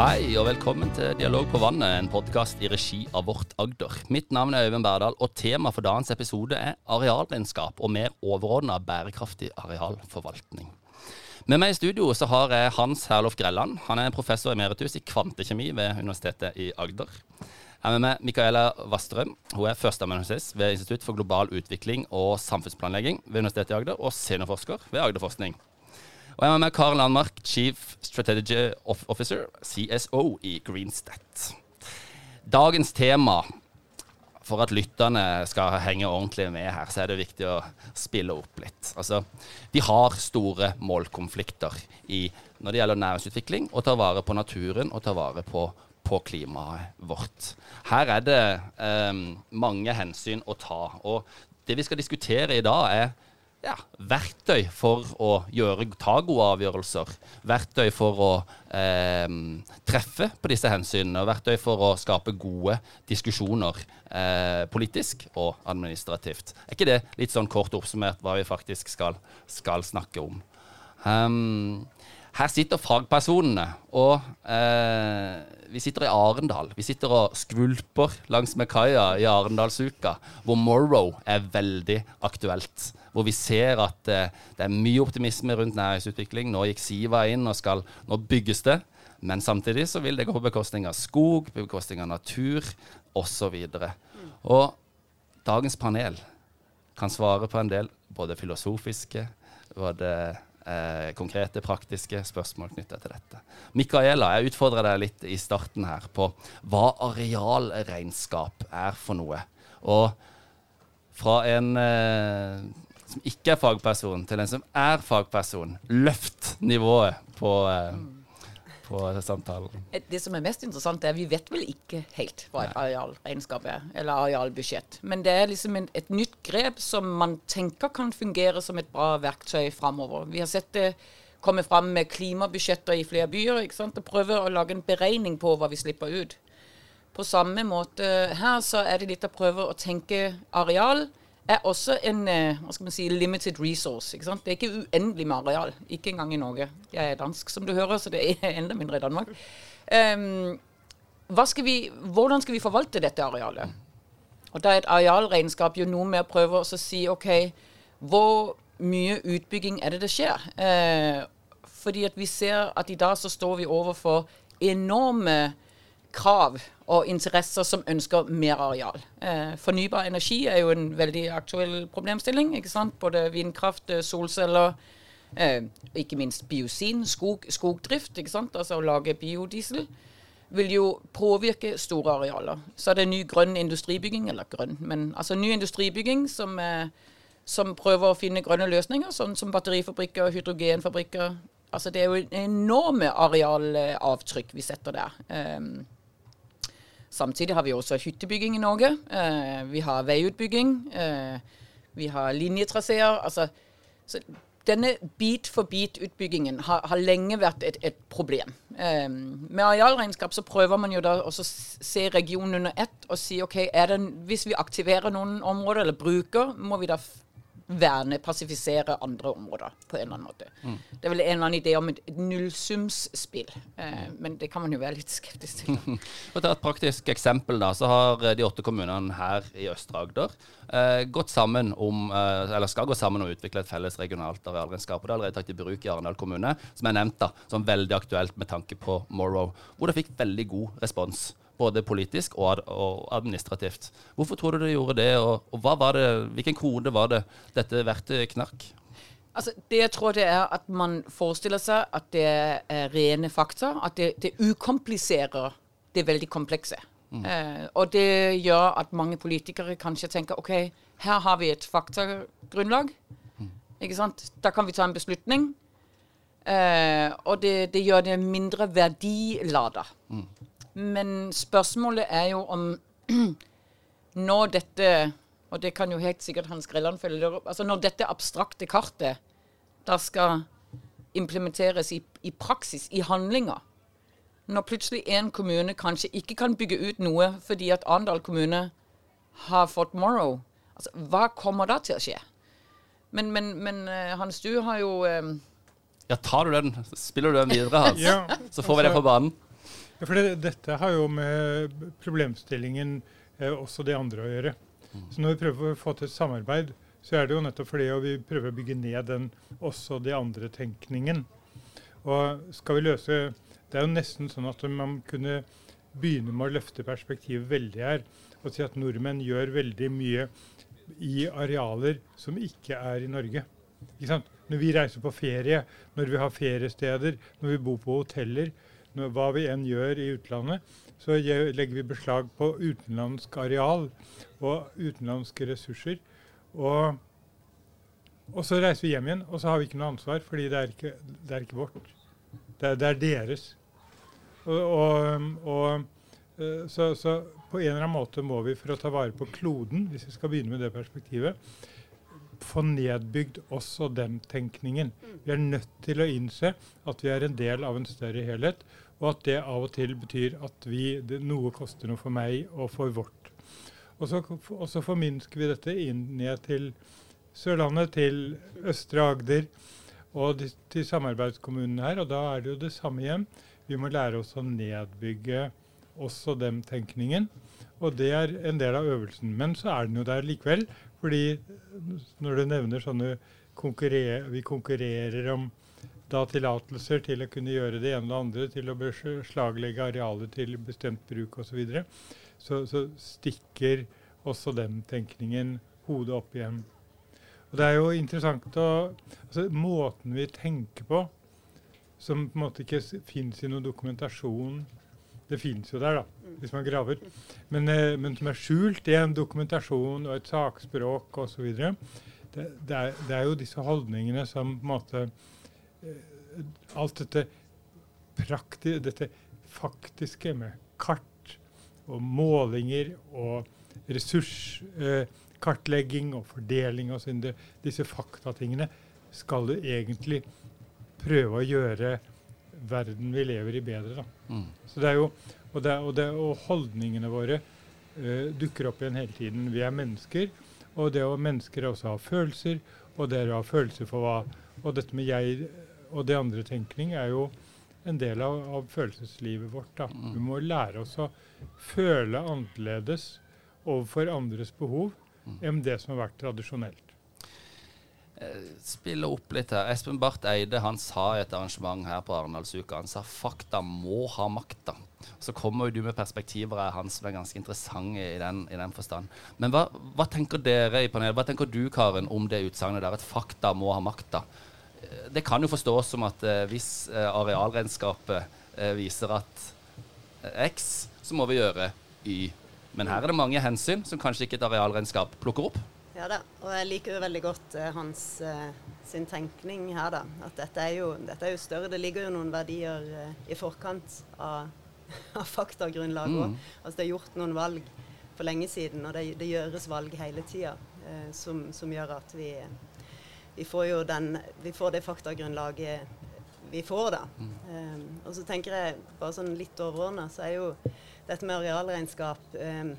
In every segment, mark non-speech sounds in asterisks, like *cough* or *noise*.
Hei og velkommen til Dialog på vannet, en podkast i regi av Vårt Agder. Mitt navn er Øyvind Berdal, og tema for dagens episode er arealregnskap og mer overordna bærekraftig arealforvaltning. Med meg i studio så har jeg Hans Herlof Grelland. Han er professor emeritus i kvantekjemi ved Universitetet i Agder. Jeg er med meg Micaela Vastrøm. Hun er førsteamanuensis ved Institutt for global utvikling og samfunnsplanlegging ved Universitetet i Agder, og seniorforsker ved Agderforskning. Og jeg er med Karl Landmark, Chief Strategy Officer, CSO i Greenstat. Dagens tema for at lytterne skal henge ordentlig med her, så er det viktig å spille opp litt. Altså, vi har store målkonflikter i, når det gjelder næringsutvikling, å ta vare på naturen og ta vare på, på klimaet vårt. Her er det eh, mange hensyn å ta. Og det vi skal diskutere i dag, er ja, verktøy for å gjøre, ta gode avgjørelser. Verktøy for å eh, treffe på disse hensynene. Og verktøy for å skape gode diskusjoner eh, politisk og administrativt. Er ikke det litt sånn kort oppsummert hva vi faktisk skal, skal snakke om? Um, her sitter fagpersonene, og eh, vi sitter i Arendal. Vi sitter og skvulper langs med kaia i Arendalsuka, hvor Morrow er veldig aktuelt. Hvor vi ser at eh, det er mye optimisme rundt næringsutvikling. Nå gikk Siva inn, og skal, nå bygges det. Men samtidig så vil det gå på bekostning av skog, på bekostning av natur osv. Og, og dagens panel kan svare på en del både filosofiske, både eh, konkrete, praktiske spørsmål knytta til dette. Micaela, jeg utfordrer deg litt i starten her på hva arealregnskap er for noe. Og fra en eh, som ikke er fagperson, til en som er fagperson, løft nivået på eh, på samtalen. Det som er mest interessant, er at vi vet vel ikke helt hva et arealregnskap er, eller arealbudsjett. Men det er liksom en, et nytt grep som man tenker kan fungere som et bra verktøy framover. Vi har sett det komme fram med klimabudsjetter i flere byer, ikke sant? og prøve å lage en beregning på hva vi slipper ut. På samme måte her så er det litt å prøve å tenke areal er også en eh, hva skal man si, limited resource. ikke sant? Det er ikke uendelig med areal. Ikke engang i Norge. Jeg er dansk, som du hører, så det er *laughs* enda mindre i Danmark. Um, skal vi, hvordan skal vi forvalte dette arealet? Og Da er et arealregnskap jo noe med å prøve å si OK, hvor mye utbygging er det det skjer? Uh, fordi at vi ser at i dag så står vi overfor enorme krav og interesser som ønsker mer areal. Eh, fornybar energi er jo en veldig aktuell problemstilling. ikke sant? Både vindkraft, eh, solceller, eh, ikke minst biosin, skog, skogdrift, ikke sant? altså å lage biodiesel, vil jo påvirke store arealer. Så er det ny grønn industribygging, eller grønn, men altså ny industribygging som, eh, som prøver å finne grønne løsninger, sånn som batterifabrikker, hydrogenfabrikker. Altså Det er jo enorme arealavtrykk vi setter der. Um, Samtidig har vi også hyttebygging i Norge. Eh, vi har veiutbygging. Eh, vi har linjetraseer. Altså, denne bit-for-bit-utbyggingen har, har, lenge vært et, et problem. Eh, med arealregnskap så prøver man jo da å se regionen under ett og si OK, det, hvis vi aktiverer noen områder eller bruker, må vi da verne, pasifisere andre områder på en eller annen måte. Mm. Det er vel en eller annen idé om et nullsumsspill, eh, men det kan man jo være litt skeptisk til. *laughs* For å ta et praktisk eksempel, da, så har eh, de åtte kommunene her i Østre Agder eh, gått sammen om, eh, eller skal gå sammen om å utvikle et felles regionalt arealregnskap. Det er allerede tatt i bruk i Arendal kommune, som er nevnt da, som veldig aktuelt med tanke på Morrow, hvor det fikk veldig god respons både politisk og, administrativt. Hvorfor tror du de gjorde det, og, og var det, hvilken kode var det dette verktøyet knark? Altså, det jeg tror det er at man forestiller seg at det er rene fakta. At det, det ukompliserer det veldig komplekse. Mm. Eh, og det gjør at mange politikere kanskje tenker OK, her har vi et faktagrunnlag. Mm. Ikke sant? Da kan vi ta en beslutning. Eh, og det, det, gjør det mindre verdilada. Mm. Men spørsmålet er jo om *clears throat* når dette Og det kan jo helt sikkert Hans Grelland følge opp. Altså når dette abstrakte kartet da skal implementeres i, i praksis, i handlinger Når plutselig en kommune kanskje ikke kan bygge ut noe fordi at Arendal kommune har fått Morrow, altså, hva kommer da til å skje? Men, men, men eh, Hans, du har jo um Ja, tar du den? Spiller du den videre, Hans? ja, så får vi det på banen. Ja, for det, dette har jo med problemstillingen eh, også de andre å gjøre. Mm. Så når vi prøver å få til et samarbeid, så er det jo nettopp fordi vi prøver å bygge ned den også de andre-tenkningen. Og skal vi løse Det er jo nesten sånn at man kunne begynne med å løfte perspektivet veldig her og si at nordmenn gjør veldig mye i arealer som ikke er i Norge. Når vi reiser på ferie, når vi har feriesteder, når vi bor på hoteller, hva vi enn gjør i utlandet, så legger vi beslag på utenlandsk areal og utenlandske ressurser. Og, og, så reiser vi hjem igjen, og så har vi ikke noe ansvar, fordi det er ikke, det er ikke vårt. Det er, det er deres. Og, og eh, så, så, på en eller annen måte må vi, for å ta vare på kloden, hvis vi skal begynne med det perspektivet, få nedbygd også den tenkningen. Vi er nødt til å innse at vi er en del av en større helhet, og at det av og til betyr at vi, det, noe koster noe for meg og for vårt. Og så, og så forminsker vi dette inn ned til Sørlandet, til Østre Agder og til samarbeidskommunene her. Og da er det jo det samme igjen. Vi må lære oss å nedbygge også den tenkningen. Og det er en del av øvelsen. Men så er den jo der likevel. Fordi når du nevner sånne konkurrer vi konkurrerer om da tillatelser til å kunne gjøre det ene og det andre, til å beslaglegge arealer til bestemt bruk osv., så, videre, så så stikker også den tenkningen hodet opp igjen. Og Det er jo interessant å altså Måten vi tenker på, som på en måte ikke fins i noen dokumentasjon Det fins jo der, da, hvis man graver. Men, eh, men som er skjult i en dokumentasjon og et sakspråk osv. Det, det, det er jo disse holdningene som på en måte Eh, alt dette prakti dette faktiske med kart og målinger og ressurskartlegging eh, og fordeling og sånn, disse faktatingene skal du egentlig prøve å gjøre verden vi lever i, bedre. Mm. Så det er jo, og, det, og, det, og holdningene våre uh, dukker opp igjen hele tiden. Vi er mennesker, og det å mennesker også har følelser, og det å ha følelser for hva Og dette med jeg og det andre tenkning er jo en del av, av følelseslivet vårt. Da. Mm. Vi må lære oss å føle annerledes overfor andres behov mm. enn det som har vært tradisjonelt. Eh, spille opp litt her. Espen Barth Eide han sa i et arrangement her på Arendalsuka han sa fakta må ha makta. Så kommer jo du med perspektiver av hans som er ganske interessante i den, i den forstand. Men hva, hva, tenker dere i panelet, hva tenker du Karen, om det utsagnet der at fakta må ha makta? det kan jo forstås som at eh, hvis eh, arealregnskapet eh, viser at X, så må vi gjøre Y. Men her er det mange hensyn som kanskje ikke et arealregnskap plukker opp. Ja da, og jeg liker jo veldig godt uh, hans uh, sin tenkning her, da. At dette er, jo, dette er jo større. Det ligger jo noen verdier uh, i forkant av, *laughs* av faktagrunnlaget òg. Mm. Altså det er gjort noen valg for lenge siden, og det, det gjøres valg hele tida som, som, gjør at vi vi får jo den, vi får det faktagrunnlaget vi får, da. Mm. Um, og så tenker jeg, bare sånn litt overordna, så er jo dette med arealregnskap um,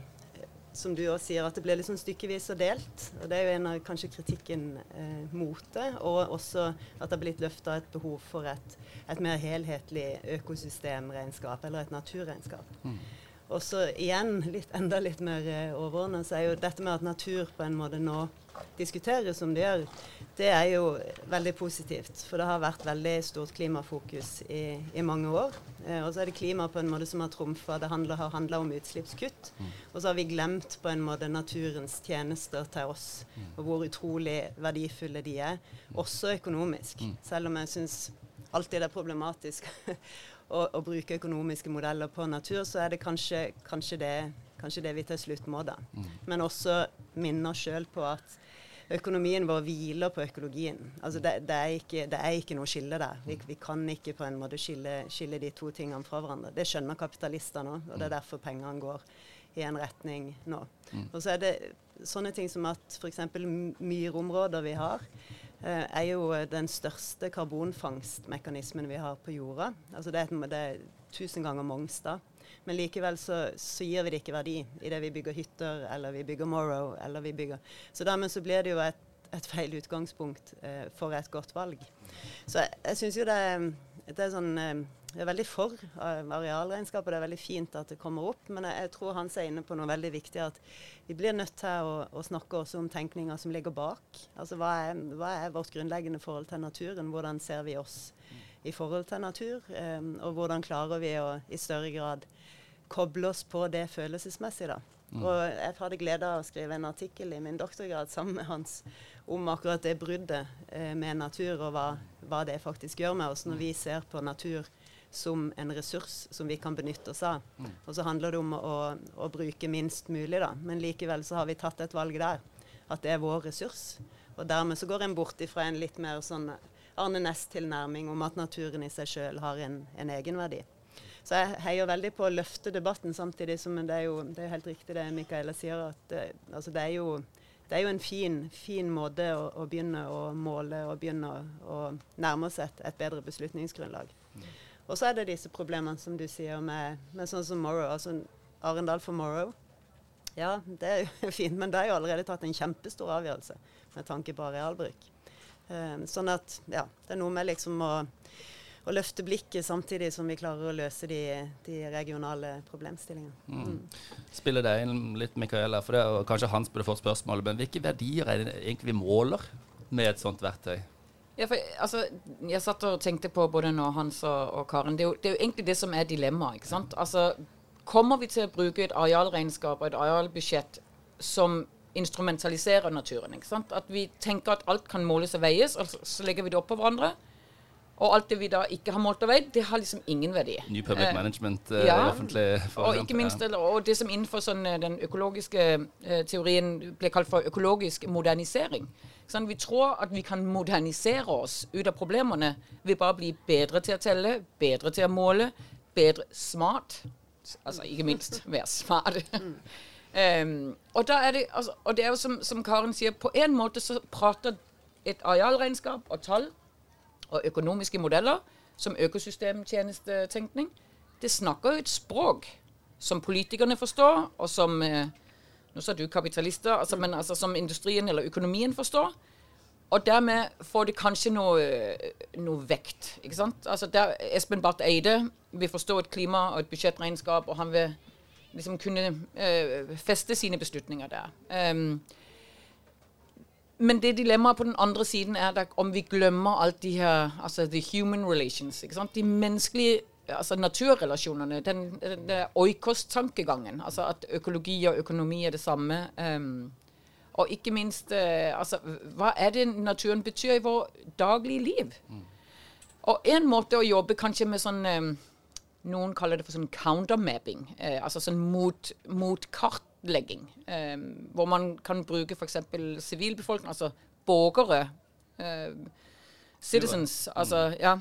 som du også sier, at det blir sånn stykkevis og delt. og Det er jo en av kanskje kritikken eh, mot det. Og også at det har blitt løfta et behov for et, et, mer helhetlig økosystemregnskap, eller et naturregnskap. Mm. Og så igjen, litt, enda litt mer eh, overordna, så er jo dette med at natur på en måte nå diskuteres som det gjør, det er jo veldig positivt. For det har vært veldig stort klimafokus i, i mange år. Eh, og så er det klima på en måte som har trumfa. Det handler, har handla om utslippskutt. Mm. Og så har vi glemt på en måte naturens tjenester til oss, mm. og hvor utrolig verdifulle de er. Også økonomisk. Mm. Selv om jeg syns alltid det er problematisk å, å, bruke økonomiske modeller på natur, så er det kanskje, kanskje det kanskje det vi til slutt må, da. Mm. Men også minne oss sjøl på at økonomien vår hviler på økologien. Altså det, det, er ikke, det, er ikke, noe skille der. Vi, vi, kan ikke på en måte skille, skille, de to tingene fra hverandre. Det skjønner kapitalister nå, og det er derfor pengene går i en retning nå. Mm. Og så er det sånne ting som at f.eks. myrområder vi har, er jo den største karbonfangstmekanismen vi har på jorda. Altså det, er, det er tusen ganger Mongstad. Men likevel så, så, gir vi det ikke verdi i det vi bygger hytter, eller vi bygger Morrow, eller vi bygger Så dermed så blir det jo et, et feil utgangspunkt eh, for et godt valg. Så jeg, jeg syns jo det, det er sånn eh, jeg er veldig for arealregnskap, og det er veldig fint at det kommer opp. Men jeg, tror Hans er inne på noe veldig viktig. At vi blir nødt til å, å snakke også om tenkninga som ligger bak. Altså hva er, hva er, vårt grunnleggende forhold til naturen? Hvordan ser vi oss i forhold til natur? Um, og hvordan klarer vi å i større grad koble oss på det følelsesmessig, da. Mm. Og jeg hadde glede av å skrive en artikkel i min doktorgrad sammen med Hans om akkurat det bruddet eh, med natur, og hva, hva, det faktisk gjør med oss når vi ser på natur som en ressurs som vi kan benytte oss av. Mm. Og så handler det om å, å, bruke minst mulig, da. Men likevel så har vi tatt et valg der. At det er vår ressurs. Og dermed så går en bort ifra en litt mer sånn Arne Næss-tilnærming om at naturen i seg sjøl har en, en, egenverdi. Så jeg heier veldig på å løfte debatten, samtidig som det er jo det er helt riktig det Micaela sier, at det, altså det, er jo, det er jo en fin, fin måte å, å, begynne å måle og begynne å, å nærme oss et, et bedre beslutningsgrunnlag. Mm. Og så er det disse problemene som du sier med, med sånn som Morrow, altså Arendal for Morrow. Ja, det er jo *laughs* fint, men det er jo allerede tatt en kjempestor avgjørelse med tanke på arealbruk. Um, sånn at, ja, det er noe med liksom å, å, løfte blikket samtidig som vi klarer å løse de, de regionale problemstillingene. Mm. Mm. Spiller det inn litt, Mikael, for det, og kanskje Hans burde få spørsmålet, men hvilke verdier er det egentlig vi måler med et sånt verktøy? Ja, for, altså, jeg satt og tenkte på både nå Hans og, og Karen. Det er, jo, det er, jo, egentlig det som er dilemmaet. ikke sant? Altså, Kommer vi til å bruke et arealregnskap og et arealbudsjett som instrumentaliserer naturen? ikke sant? At vi tenker at alt kan måles og veies, og så legger vi det oppå hverandre. Og alt det vi da ikke har målt og veid, det har liksom ingen verdi. Ny public eh, management eh, ja, offentlig Og ikke minst, og det som innenfor sånn, eh, den økologiske eh, teorien ble kalt for økologisk modernisering. Sånn, vi tror at vi kan modernisere oss ut av problemene ved bare å bli bedre til å telle, bedre til å måle, bedre smart. Altså ikke minst være smart. um, *laughs* og, det, altså, og, det, er jo som, som Karen sier, på en måte så prater et arealregnskap og tall og økonomiske modeller, som økosystemtjenestetenkning, det snakker jo et språk som politikerne forstår, og som eh, Nå sa du kapitalister, altså, men altså, som industrien eller økonomien forstår. Og dermed får det kanskje noe, noe vekt. ikke sant? Altså der Espen Barth Eide vil forstå et klima og et budsjettregnskap, og han vil liksom kunne øh, feste sine beslutninger der. Um, men det dilemmaet på den andre siden er at om vi glemmer alt de her altså the human relations. De menneskelige altså naturrelasjonene. Den, den, den oikos-tankegangen. Altså at økologi og økonomi er det samme. Um, og ikke minst uh, altså, hva er det naturen betyr i vår daglige liv? Mm. Og en måte å jobbe kanskje med sånn um, Noen kaller det for sånn countermapping. Uh, altså sånn mot, mot kart kartlegging, eh, hvor man kan bruke f.eks. sivilbefolkning, altså borgere. Eh, citizens, altså ja.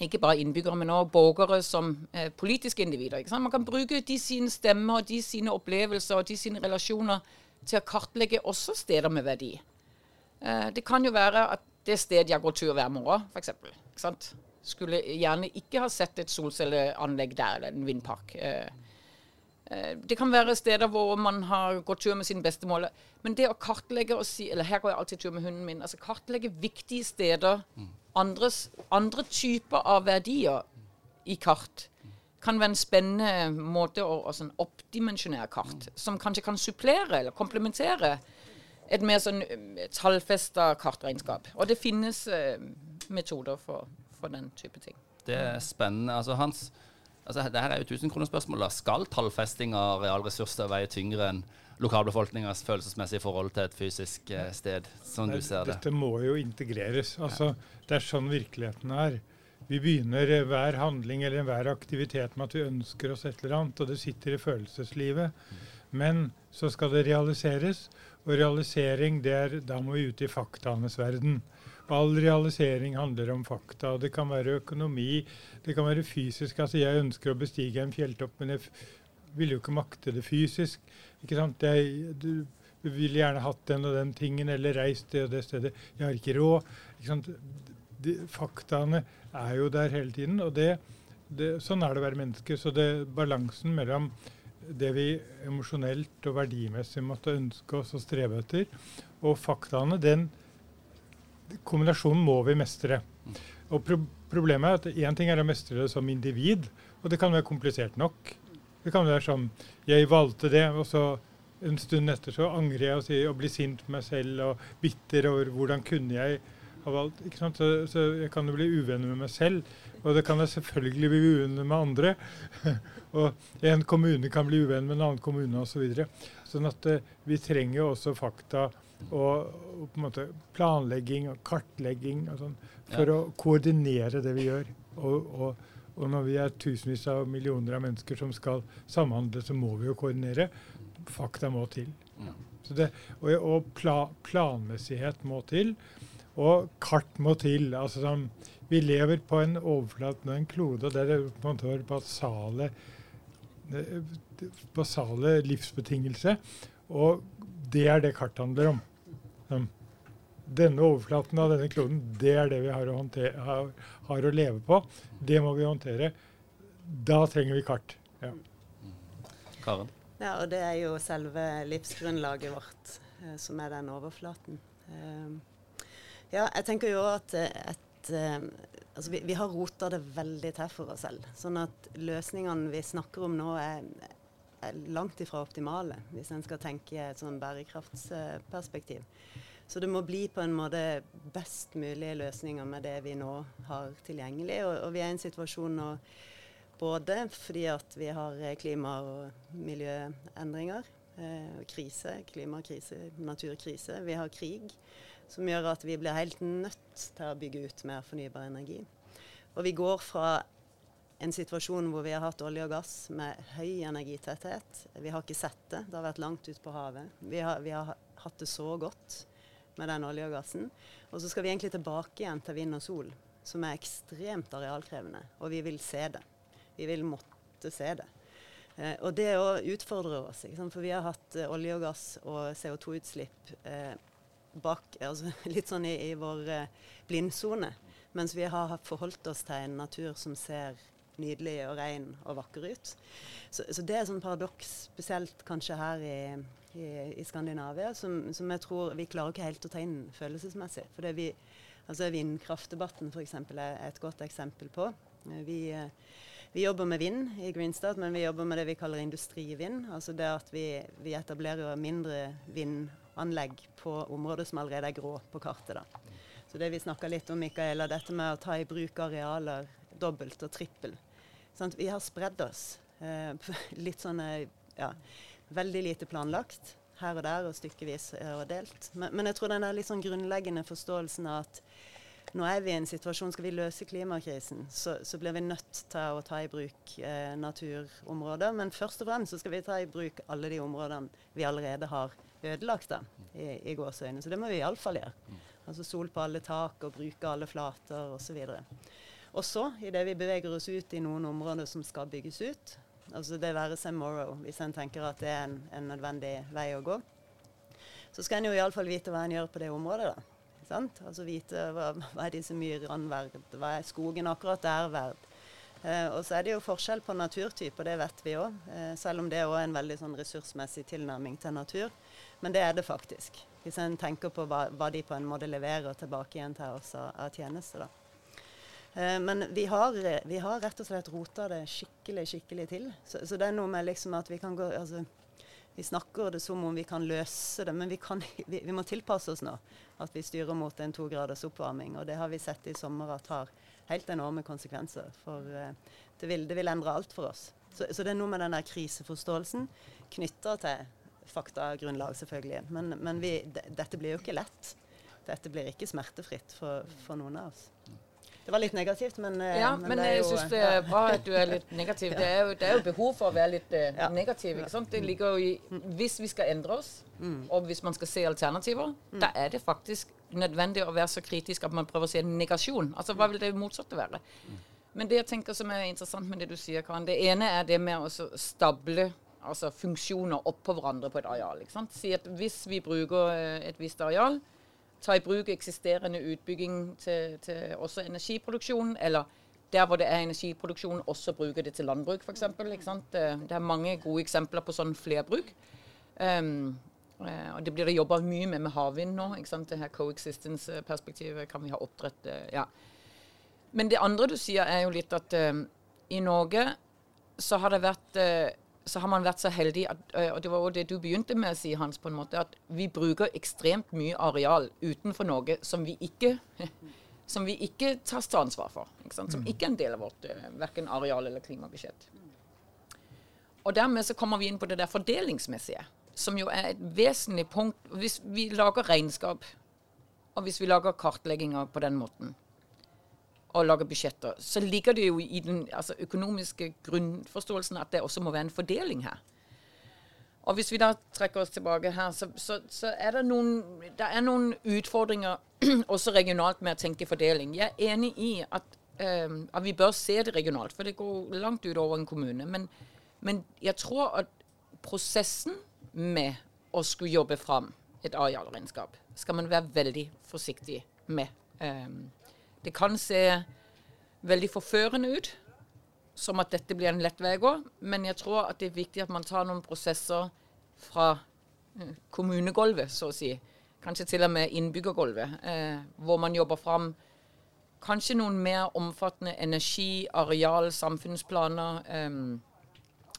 Ikke bare innbyggere, men også borgere som eh, politiske individer. Man kan bruke de sine stemmer, de sine opplevelser og de sine relasjoner til å kartlegge også steder med verdi. Eh, det kan jo være at det stedet jeg går tur hver morgen, f.eks. Skulle gjerne ikke ha sett et solcelleanlegg der, eller en vindpark. Eh, det kan være steder hvor man har gått tur med sin bestemor. Men det å kartlegge og si Eller her går jeg alltid tur med hunden min. altså Kartlegge viktige steder, andres, andre typer av verdier i kart, kan være en spennende måte å altså en oppdimensjonere kart. Som kanskje kan supplere eller komplementere et mer sånn eh, tallfesta kartregnskap. Og det finnes eh, metoder for, for den type ting. Det er spennende. Altså Hans Altså, det her er jo tusenkronerspørsmålet. Skal tallfesting av realressurser veie tyngre enn lokalbefolkningas følelsesmessige forhold til et fysisk eh, sted, som du ser det? Dette må jo integreres. Altså, Det er sånn virkeligheten er. Vi begynner hver handling eller hver aktivitet med at vi ønsker oss et eller annet, og det sitter i følelseslivet. Men så skal det realiseres, og realisering, det er, da må vi ut i faktaenes verden. All realisering handler om fakta. og Det kan være økonomi, det kan være fysisk. Altså Jeg ønsker å bestige en fjelltopp, men jeg vil jo ikke makte det fysisk. ikke sant? Jeg, du, ville gjerne hatt den og den tingen, eller reist det og det stedet. Jeg har ikke råd. ikke sant? De, faktaene er jo der hele tiden. og det, det, Sånn er det å være menneske. Så det balansen mellom det vi emosjonelt og verdimessig måtte ønske oss og strebe etter, og faktaene, den, kombinasjonen må vi mestre. Og pro problemet er at én ting er å mestre det som individ, og det kan være komplisert nok. Det kan være sånn Jeg valgte det, og så en stund etter så angrer jeg og, sier, og blir sint på meg selv og bitter over hvordan kunne jeg ha valgt. ikke sant? Så, så jeg kan jo bli uvenner med meg selv, og det kan jeg selvfølgelig bli uvenner med andre. *laughs* og en kommune kan bli uvenn med en annen kommune osv. Så videre. sånn at uh, vi trenger også fakta og, og, på en måte planlegging og kartlegging og sånn, for ja. å koordinere det vi gjør. Og, og, og, når vi er tusenvis av millioner av mennesker som skal samhandle, så må vi jo koordinere. Fakta må til. Ja. Det, og, og pla, planmessighet må til. Og kart må til. altså sånn, Vi lever på en overflate og en klode, og det på en måte basale, basale livsbetingelse. Og det er det kartet handler om. Sånn, denne overflaten av denne kloden, det er det vi har å, håndtere, har, har å, leve på. Det må vi håndtere. Da trenger vi kart. Ja. Karen? Ja, og det er jo selve livsgrunnlaget vårt eh, som er den overflaten. Eh, ja, jeg tenker jo at et, eh, altså vi, vi, har rota det veldig til for oss selv. Sånn at løsningene vi snakker om nå, er langt ifra optimale, hvis en skal tenke i et sånn bærekraftsperspektiv. Så det må bli på en måte best mulige løsninger med det vi nå har tilgjengelig. Og, og vi er i en situasjon nå både fordi at vi har klima- og miljøendringer, eh, krise, klimakrise, naturkrise. Vi har krig, som gjør at vi blir helt nødt til å bygge ut mer fornybar energi. Og vi går fra en situasjon hvor vi har hatt olje og gass med høy energitetthet. Vi har ikke sett det. Det har vært langt ute på havet. Vi har, vi har hatt det så godt med den olje og gassen. Og så skal vi egentlig tilbake igjen til vind og sol, som er ekstremt arealkrevende. Og vi vil se det. Vi vil måtte se det. Eh, og det å utfordre oss, for vi har hatt eh, olje og gass og CO2-utslipp eh, altså *laughs* litt sånn i, i vår eh, blindsone. Mens vi har forholdt oss til en natur som ser nydelig og ren og vakker ut. Så, så det er sånn paradoks, spesielt kanskje her i, i, i Skandinavia, som, som, jeg tror vi klarer ikke helt å ta inn følelsesmessig. For vi, altså Vindkraftdebatten f.eks. er et godt eksempel på. Vi, vi, jobber med vind i Greenstart, men vi jobber med det vi kaller industrivind. Altså det at vi, vi etablerer mindre vindanlegg på områder som allerede er grå på kartet. da. Så det vi snakka litt om, Mikaela, dette med å ta i bruk arealer dobbelt og trippel. Sånn, vi har spredd oss. Eh, *laughs* litt sånn ja, veldig lite planlagt her og der og stykkevis og delt. Men, men, jeg tror den der litt sånn grunnleggende forståelsen av at nå er vi i en situasjon, skal vi løse klimakrisen, så, så blir vi nødt til å ta i bruk eh, naturområder. Men først og fremst så skal vi ta i bruk alle de områdene vi allerede har ødelagt da, i, i gåseøyne. Så det må vi iallfall gjøre. Altså sol på alle tak og bruke alle flater osv. Og så, idet vi beveger oss ut i noen områder som skal bygges ut, altså det være seg Morrow, hvis en tenker at det er en, en nødvendig vei å gå, så skal en jo iallfall vite hva en gjør på det området. da. Altså vite hva, hva er disse myrene verdt, hva er skogen akkurat der verdt. Eh, og så er det jo forskjell på naturtyper, det vet vi òg. Eh, selv om det òg er en veldig sånn ressursmessig tilnærming til natur. Men det er det faktisk. Hvis en tenker på hva, hva de på en måte leverer tilbake igjen til oss av, av tjenester. da. Eh, men vi har, vi har, rett og slett rota det skikkelig skikkelig til. Så, så, det er noe med liksom at vi kan gå altså, Vi snakker det som om vi kan løse det, men vi, kan, *laughs* vi, vi må tilpasse oss nå. At vi styrer mot en to graders oppvarming. Og det har vi sett i sommer at har helt enorme konsekvenser. For uh, det, vil, det, vil, endre alt for oss. Så, så, det er noe med den der kriseforståelsen knytta til faktagrunnlag, selvfølgelig. Men, men vi, dette blir jo ikke lett. Dette blir ikke smertefritt for, for noen av oss. Det var litt negativt, men eh, Ja, men, men jeg syns det er bra at du er litt negativ. Det er jo, det er jo behov for å være litt uh, ja. negativ. ikke sant? Det ligger jo i Hvis vi skal endre oss, mm. og hvis man skal se alternativer, mm. da er det faktisk nødvendig å være så kritisk at man prøver å se negasjon. Altså, hva vil det motsatte være? Men det jeg tenker som er interessant med det du sier, Karen, det ene er det med å stable altså funksjoner oppå hverandre på et areal. ikke sant? Si at hvis vi bruker eh, et visst areal, ta i bruk eksisterende utbygging til, til også energiproduksjon, eller der hvor det er energiproduksjon, også bruke det til landbruk f.eks. Det er mange gode eksempler på sånn flerbruk. Um, og Det blir det jobba mye med med havvind nå. ikke sant? Det her coexistence-perspektivet kan vi ha oppdrett ja. Men det andre du sier, er jo litt at eh, i Norge så har det vært eh, så har man vært så heldig at, og det var jo det du begynte med å si, Hans, på en måte, at vi bruker ekstremt mye areal utenfor Norge som vi ikke *laughs* som vi ikke tas til ansvar for. Ikke? Som ikke er en del av vårt verken areal- eller klimabudsjett. Og dermed så kommer vi inn på det der fordelingsmessige, som jo er et vesentlig punkt. Hvis vi lager regnskap, og hvis vi lager kartlegginger på den måten, og lager budsjetter, så ligger det jo i den altså, økonomiske grunnforståelsen at det også må være en fordeling her. Og hvis vi da trekker oss tilbake her, så, så, så er det noen, det er noen utfordringer *clears throat* også regionalt med å tenke fordeling. Jeg er enig i at, øh, at vi bør se det regionalt, for det går langt utover en kommune. Men, men jeg tror at prosessen med å skulle jobbe fram et arealregnskap skal man være veldig forsiktig med. Um, det kan se veldig forførende ut, som at dette blir en lett vei å gå, men jeg tror at det er viktig at man tar noen prosesser fra eh, kommunegulvet, så å si. Kanskje til og med innbyggergulvet, eh, hvor man jobber fram kanskje noen mer omfattende energi-, areal-, samfunnsplaner. Eh,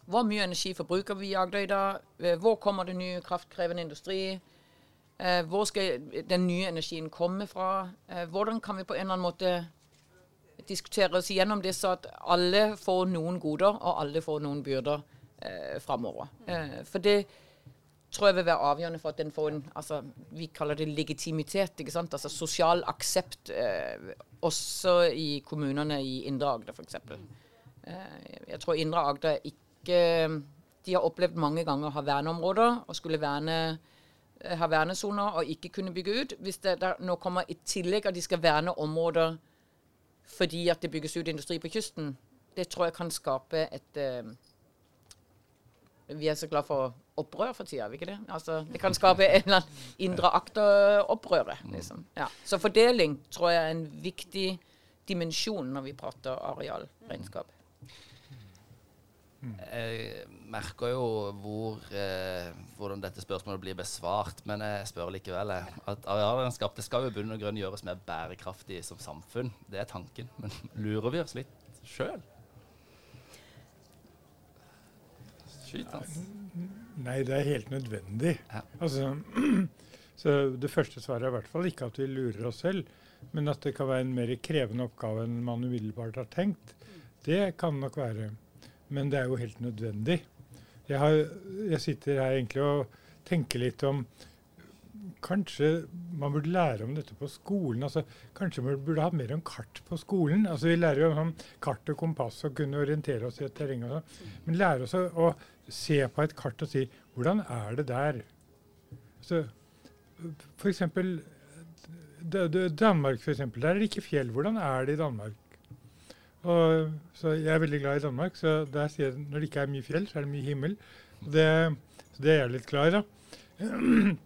hvor mye energi forbruker vi i Agder dag? Hvor kommer det ny kraftkrevende industri? Eh, hvor skal den nye energien komme fra? Eh, hvordan kan vi på en eller annen måte diskutere oss igjennom det, så at alle får noen goder, og alle får noen byrder eh, framover. Eh, for det tror jeg vil være avgjørende for at den får en altså, Vi kaller det legitimitet. ikke sant? Altså Sosial aksept eh, også i kommunene i Indre Agder, f.eks. Eh, jeg tror Indre Agder ikke De har opplevd mange ganger å ha verneområder og skulle verne eh, ha vernesoner og ikke kunne bygge ut. Hvis det nå kommer i tillegg at de skal verne områder fordi at det bygges ut industri på kysten, det tror jeg kan skape et uh, Vi er så glad for opprør for tida, er vi ikke det? Altså, det kan skape en eller annen indre akter-opprøret. Liksom. Ja. Så fordeling tror jeg er en viktig dimensjon når vi prater arealregnskap. Jeg merker jo hvor, eh, hvordan dette spørsmålet blir besvart, men jeg spør likevel. At arealregnskap det skal jo i bunn og grunn gjøres mer bærekraftig som samfunn. Det er tanken. Men lurer vi oss litt sjøl? Skyt, altså. Nei, det er helt nødvendig. Ja. Altså, *clears throat* så det første svaret er i hvert fall ikke at vi lurer oss selv, men at det kan være en mer krevende oppgave enn man umiddelbart har tenkt. Det kan nok være. Men det er jo helt nødvendig. Jeg, har, jeg sitter her egentlig og tenker litt om Kanskje man burde lære om dette på skolen. altså Kanskje man burde ha mer om kart på skolen. altså Vi lærer jo om sånn kart og kompass og kunne orientere oss i et terreng. og sånn. Men lære oss å, se på et kart og si hvordan er det der? Så, for eksempel, Danmark, for eksempel, der er det ikke fjell. Hvordan er det i Danmark? Og, så jeg er veldig glad i Danmark, så der sier jeg når det ikke er mye fjell, så er det mye himmel. Det, så det er jeg litt glad i, da.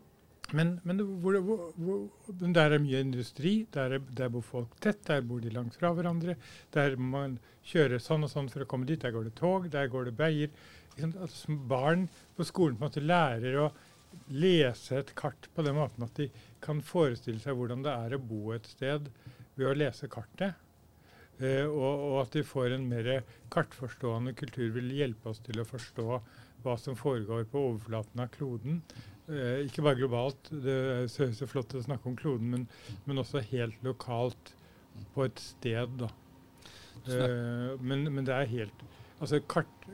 Men, men, hvor, hvor, hvor, der er mye industri, der, er, der, bor folk tett, der bor de langt fra hverandre. Der man kjøre sånn og sånn for å komme dit. Der går det tog, der går det veier. Altså, barn på skolen på en måte lærer å lese et kart på den måten at de kan forestille seg hvordan det er å bo et sted ved å lese kartet. Uh, og, og, at de får en mer kartforstående kultur vil hjelpe oss til å forstå hva som foregår på overflaten av kloden. Eh, ikke bare globalt, det er så, flott å snakke om kloden, men, men, også helt lokalt på et sted. da. Eh, men, men, det er helt Altså kart,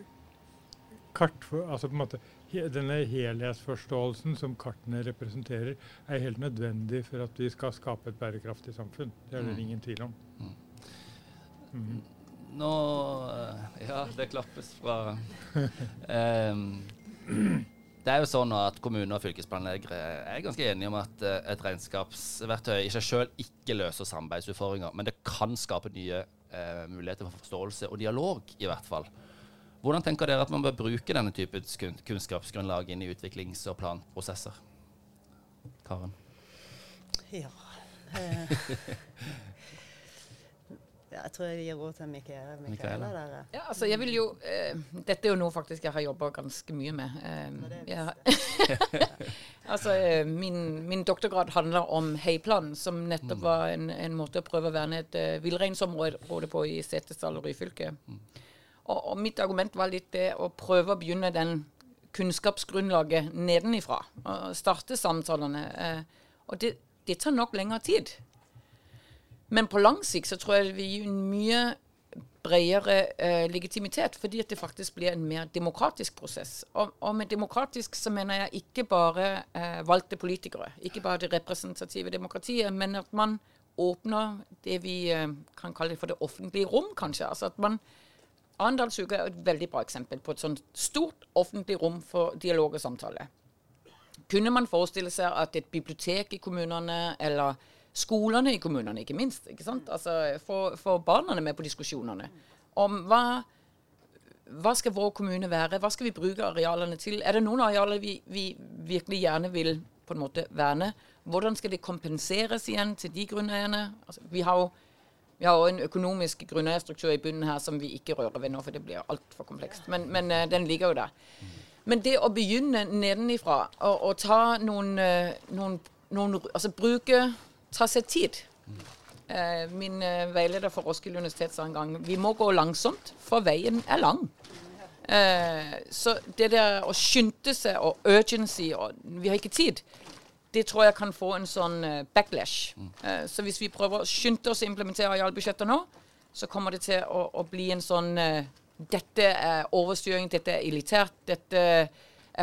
kart for, altså på en måte, he, Denne helhetsforståelsen som kartene representerer, er helt nødvendig for at vi skal skape et bærekraftig samfunn. Det er det mm. ingen tvil om. Mm. Nå Ja, det klappes fra um, *laughs* Det er jo sånn at kommuner og fylkesplanleggere er ganske enige om at uh, et regnskapsverktøy i seg sjøl ikke løser samarbeidsutfordringer, men det kan skape nye uh, muligheter for forståelse og dialog, i hvert fall. Hvordan tenker dere at man bør bruke denne typen kunnskapsgrunnlag inn i utviklings- og planprosesser? Karen? Ja. Eh, *laughs* Ja, jeg tror jeg gir ord til Mikaela. Mikaela der. Ja, altså jeg vil jo uh, Dette er jo noe faktisk jeg har jobba ganske mye med. Um, ja. *laughs* Altså, eh, min, min doktorgrad handler om heiplanen, som nettopp var en, en måte å prøve å verne et uh, villreinsområde på i Setesdal og Ryfylke. Og, og, mitt argument var litt det å prøve å begynne den kunnskapsgrunnlaget nedenifra. Og starte samtalene. Uh, og det, det tar nok lengre tid. Men på lang sikt så tror jeg det vil gi en mye bredere eh, legitimitet, fordi at det faktisk blir en mer demokratisk prosess. Og, og med demokratisk så mener jeg ikke bare eh, valgte politikere, ikke bare det representative demokratiet, men at man åpner det vi eh, kan kalle for det offentlige rom, kanskje. Altså at man Arendalsuka er et veldig bra eksempel på et sånt stort offentlig rom for dialog og samtale. Kunne man forestille seg at et bibliotek i kommunene eller skolene i kommunene, ikke minst. ikke sant? Altså, Få, få barna med på diskusjonene om hva, hva skal vår kommune være, hva skal vi bruke arealene til? Er det noen arealer vi, vi virkelig gjerne vil på en måte verne? Hvordan skal det kompenseres igjen til de grunneierne? Altså, vi har jo vi har en økonomisk grunneierstruktur i bunnen her som vi ikke rører ved nå, for det blir altfor komplekst. Men, men uh, den ligger jo der. Men det å begynne nedenifra og, og ta noen, uh, noen, noen Altså bruke ta seg tid. Eh, min eh, veileder for Roskilde universitet sa en gang vi må gå langsomt, for veien er lang. Eh, så det der å skynde seg og urgency og vi har ikke tid, det tror jeg kan få en sånn backlash. så hvis vi prøver å skynde oss å implementere arealbudsjettet nå, så kommer det til å, å bli en sånn Dette er overstyring, dette er elitært, dette er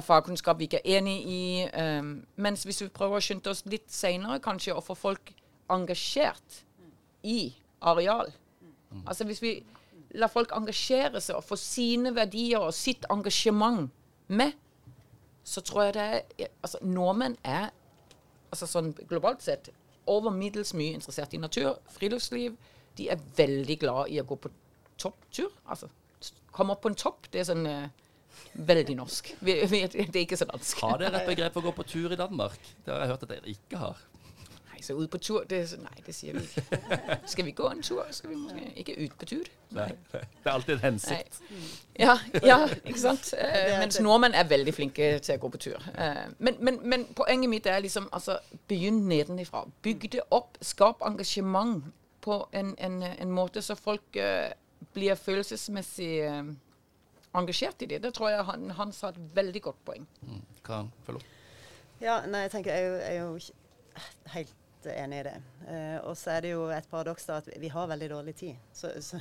fagkunnskap vi ikke er enig i. Um, mens hvis vi prøver å skynde oss litt seinere, kanskje, å få folk engasjert i areal Altså hvis vi lar folk engasjere seg og få sine verdier og sitt engasjement med, så tror jeg det er Altså nordmenn er altså sånn globalt sett over middels mye interessert i natur, friluftsliv. De er veldig glad i å gå på topptur. Altså komme opp på en topp. Det er sånn uh, Veldig norsk. Vi, vi, det er ikke så dansk. Har dere et begrep for å gå på tur i Danmark? Det har jeg hørt at dere ikke har. Nei, så ut på tur det, Nei, det sier vi ikke. Skal vi gå en tur? Skal vi måske ikke ut på tur? Nei. Det er alltid en hensikt. Ja, ja, ikke sant? *laughs* Eh, mens nordmenn er veldig flinke til å gå på tur. Eh, men, men, men, poenget mitt er liksom altså, begynn nedenifra. Bygg det opp. Skap engasjement på en, en, en måte så folk eh, blir følelsesmessig eh, engasjert i det. Det tror jeg han, han sa et veldig godt poeng. Mm. Kan følge opp? Ja, nei, jeg tenker jeg, jeg er jo helt enig i det. Uh, og så er det jo et paradoks da at vi, har veldig dårlig tid. Så, så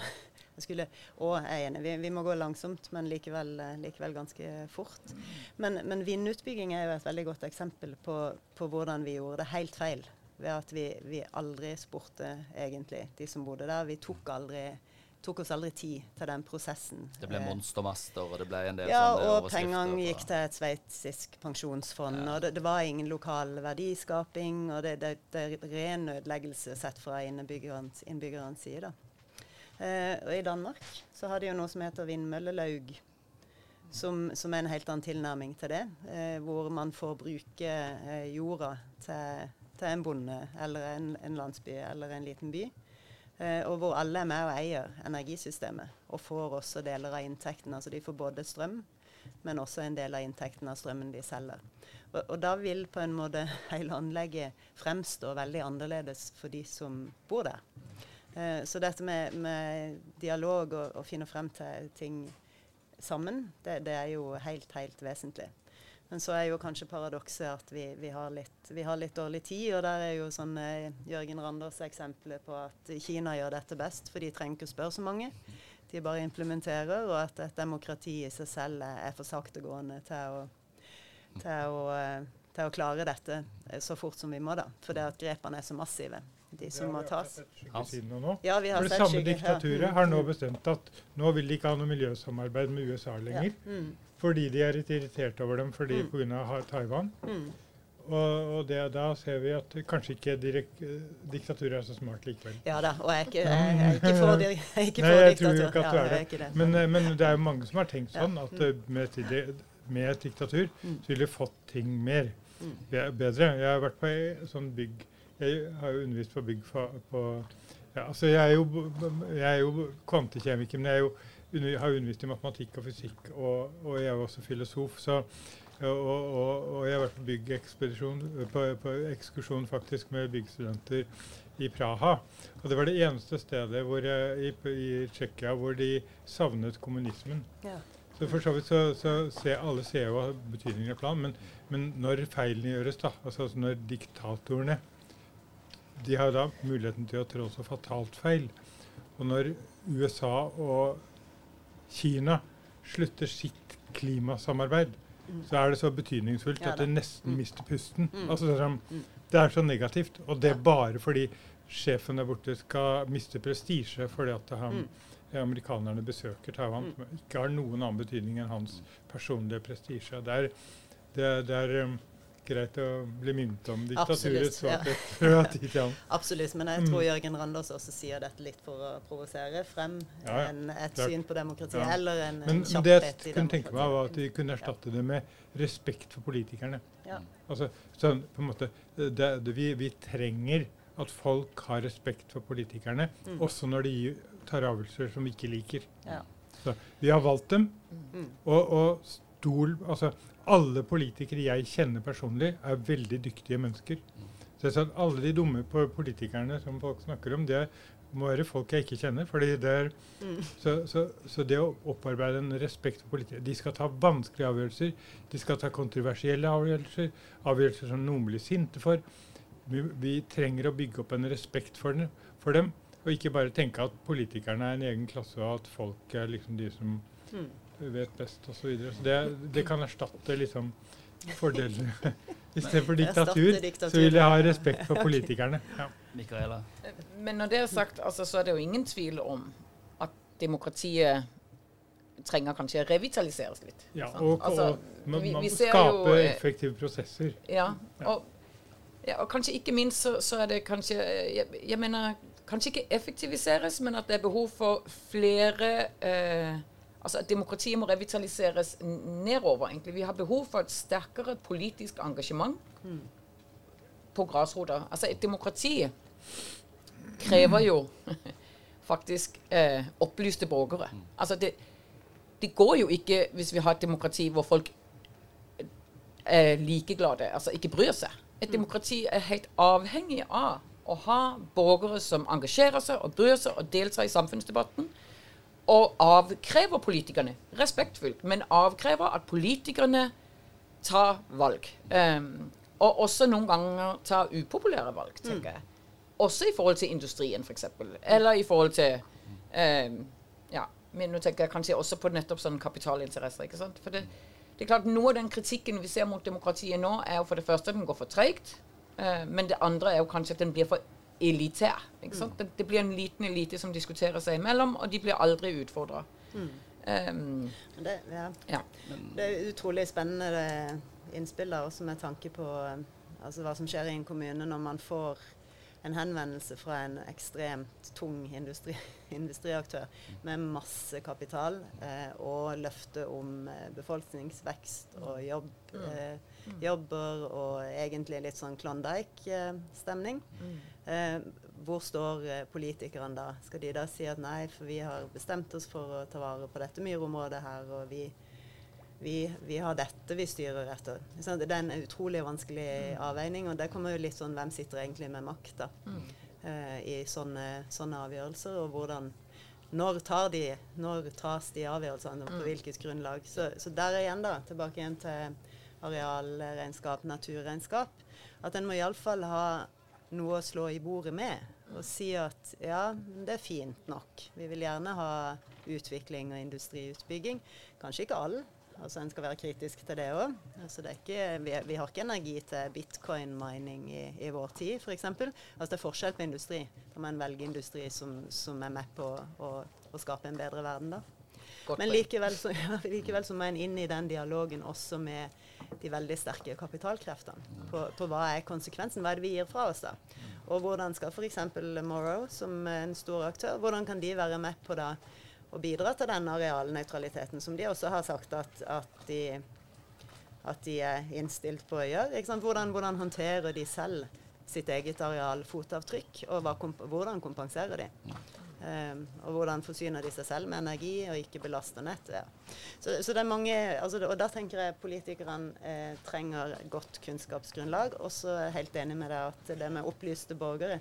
jeg skulle òg er enig. Vi, vi, må gå langsomt, men likevel, eh, likevel ganske fort. Men, men, vindutbygging er jo et veldig godt eksempel på, på hvordan vi gjorde det helt feil. Ved at vi, vi aldri spurte egentlig de som bodde der. Vi tok aldri tok oss aldri tid til den prosessen. Det ble eh, monstermaster, og det ble en del ja, sånne Ja, og pengene gikk til et sveitsisk pensjonsfond. Ja. Og det, det, var ingen lokal verdiskaping, og det, det, det er ren ødeleggelse sett fra innbyggernes, innbyggernes side. Eh, og I Danmark så har de jo noe som heter vindmøllelaug. Som, som, er en helt annen tilnærming til det. Eh, hvor man får bruke eh, jorda til, til, en bonde eller en, en landsby eller en liten by. Eh, og hvor alle er med og eier energisystemet, og får også deler av inntekten. Altså de får både strøm, men også en del av inntekten av strømmen de selger. Og, og, da vil på en måte *laughs* hele anlegget fremstå veldig annerledes for de som bor der. Eh, så dette med, med dialog og å finne frem til ting sammen, det, det er jo helt, helt vesentlig. Men så er jo kanskje paradokset at vi, vi, har litt, vi, har litt, dårlig tid. Og der er jo sånn eh, Jørgen Randers eksempler på at Kina gjør dette best, for de trenger ikke å spørre så mange. De bare implementerer, og at et demokrati i seg selv er for saktegående til å, til å, eh, til å klare dette eh, så fort som vi må, da. For det at grepene er så massive de som må tas. Ja, vi har For det samme diktaturet har nå bestemt at nå vil de ikke ha noe miljøsamarbeid med USA lenger. Ja. Mm. Fordi de er litt irritert over dem fordi mm. pga. Taiwan. Mm. Og, og det, da ser vi at kanskje ikke direk, diktaturet er så smart likevel. Ja da, og jeg er ikke, jeg, jeg er ikke for, ikke for Nei, jeg tror jo ikke at du er det. det. Men, eh, men, det er jo mange som har tenkt sånn at ja. mm. med, med, et diktatur mm. så ville vi fått ting mer. Mm. Bedre. Jeg har vært på sånn bygg Jeg har jo undervist på bygg på, på ja, altså jeg er jo, jeg er jo kvantekjemiker, men jeg er jo har undervist i matematikk og fysikk, og, og jeg er også filosof. Så Og, og, og jeg har vært på byggekspedisjon, på, på ekskursjon faktisk med byggstudenter i Praha. Og det var det eneste stedet hvor jeg, i, i Tsjekkia hvor de savnet kommunismen. Ja. Så for så vidt så, så ser alle ser jo betydningen av planen, men, men når feilene gjøres, da, altså når diktatorene De har da muligheten til å trå så fatalt feil. Og når USA og Kina slutter sitt klimasamarbeid, så er det så betydningsfullt at det nesten Mm. mister pusten. Mm. Altså, det, er sånn, Mm. det er så negativt. Og det er bare fordi sjefen der borte skal miste prestisje fordi at han, Mm. amerikanerne besøker Taiwan, Mm. som ikke har noen annen betydning enn hans personlige prestisje. Det det, det er um, greit å bli minnet om diktaturets ja. svakhet *laughs* annen. Absolutt, men jeg Mm. tror Jørgen Randers også sier dette litt for å provosere frem Ja, ja, en, et klart. syn på demokrati, Ja. eller en, Men en det jeg kunne tenke meg, var at de kunne erstatte det med respekt for politikerne. Ja. Altså, sånn, på en måte, det, det, vi, vi trenger at folk har respekt for politikerne, Mm. også når de tar avgjørelser som vi ikke liker. Ja. Så vi har valgt dem, Mm. og, og stol Altså, alle politikere jeg kjenner personlig, er veldig dyktige mennesker. Så jeg sa at alle de dumme politikerne som folk snakker om, det må være folk jeg ikke kjenner. fordi det er Mm. så, så, så det å opparbeide en respekt for politikere De skal ta vanskelige avgjørelser. De skal ta kontroversielle avgjørelser. Avgjørelser som noen blir sinte for. Vi, vi trenger å bygge opp en respekt for, den, for dem. Og ikke bare tenke at politikerne er en egen klasse, og at folk er liksom de som Mm. Vet best osv. Så videre. så det, det kan erstatte liksom fordelene. *laughs* Istedenfor diktatur, diktatur. så vil jeg ha respekt for *laughs* politikerne. Ja. Michaela? Men når det er sagt, altså, så er det jo ingen tvil om at demokratiet trenger kanskje revitaliseres litt. Ja, sant? og, Altså, og man, vi- man vi vi skape jo, eh, effektive prosesser. Ja, Ja. og, ja, og kanskje ikke minst så, så er det kanskje jeg, jeg mener kanskje ikke effektiviseres, men at det er behov for flere eh, Altså at demokratiet må revitaliseres nedover, egentlig. Vi har behov for et sterkere politisk engasjement på grasrota. Altså et demokrati krever jo *laughs* faktisk eh, opplyste borgere. Altså det, det går jo ikke hvis vi har et demokrati hvor folk er likeglade, altså ikke bryr seg. Et demokrati er helt avhengig av å ha borgere som engasjerer seg og bryr seg og deltar i samfunnsdebatten. Og avkrever politikerne, respektfullt, men avkrever at politikerne tar valg. Um, og også noen ganger tar upopulære valg, tenker jeg. Også i forhold til industrien, f.eks. Eller i forhold til um, Ja, men nå tenker jeg kanskje også på nettopp sånne kapitalinteresser. ikke sant? For det, det er klart Noe av den kritikken vi ser mot demokratiet nå, er jo for det første at den går for treigt. Uh, men det andre er jo kanskje at den blir for elitær. ikke sant? Det, det blir en liten elite som diskuterer seg imellom, og de blir aldri utfordra. Um, Det, ja. ja. det er utrolig spennende innspill da, også med tanke på eh, altså, hva som skjer i en kommune når man får en henvendelse fra en ekstremt tung industri, *laughs* industriaktør med masse kapital eh, og løfte om eh, befolkningsvekst og jobb, eh, jobber og egentlig litt sånn Klondyke-stemning. Eh, hvor står eh, politikerne da? Skal de da si at nei, for vi har bestemt oss for å ta vare på dette myrområdet her, og vi, vi, vi har dette vi styrer etter. Så det er en utrolig vanskelig avveining, og det kommer jo litt sånn hvem sitter egentlig med makta mm. eh, i sånne, sånne avgjørelser, og hvordan når, tar de, når tas de avgjørelsene, på hvilket grunnlag. Så, så der igjen, da, tilbake igjen til arealregnskap, naturregnskap, at en må iallfall ha noe å slå i bordet med. Og si at ja, det er fint nok. Vi vil gjerne ha utvikling og industriutbygging. Kanskje ikke all. Altså En skal være kritisk til det òg. Altså, det ikke- vi, vi har ikke energi til bitcoin-mining i, i vår tid, f.eks. Altså, det er forskjell på industri. Da må en velge industri som, som er med på å, å skape en bedre verden. da. Men likevel så, *laughs* ja, likevel så må en inn i den dialogen også med de veldig sterke kapitalkreftene. På, på hva er konsekvensen, hva er det vi gir fra oss da? Og hvordan skal f.eks. Morrow, som en stor aktør, hvordan kan de være med på da å bidra til den arealnøytraliteten som de også har sagt at, at, de, at de er innstilt på å gjøre? Hvordan, hvordan håndterer de selv sitt eget arealfotavtrykk, og hva hvordan kompenserer de? Um, og hvordan forsyner de seg selv med energi og ikke belaster nettet. Så, så, det er mange, altså, og da tenker jeg politikerne eh, trenger godt kunnskapsgrunnlag. Og så er jeg helt enig med deg at det med opplyste borgere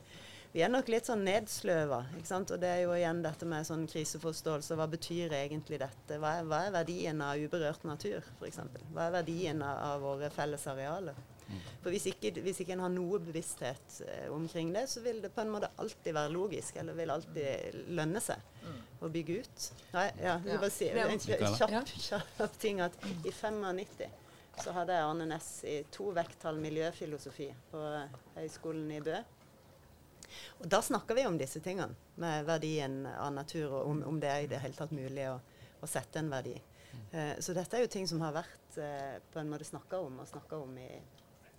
vi er nok litt sånn nedsløva. ikke sant? Og det er jo igjen dette med sånn kriseforståelse. Hva betyr egentlig dette? Hva er, hva er verdien av uberørt natur, f.eks.? Hva er verdien av våre felles arealer? For hvis ikke, hvis ikke en har noe bevissthet eh, omkring det, så vil det på en måte alltid være logisk, eller vil alltid lønne seg å bygge ut. Nei, ja, jeg vil bare si en kjapp, kjapp ting at i 95 så hadde jeg Arne Næss i to vekttall miljøfilosofi på Høgskolen i Bø. Og Da snakker vi om disse tingene, med verdien av natur, og om, om det er i det hele tatt mulig å, å sette en verdi. Uh, så dette er jo ting som har vært uh, på en måte snakka om, og snakka om i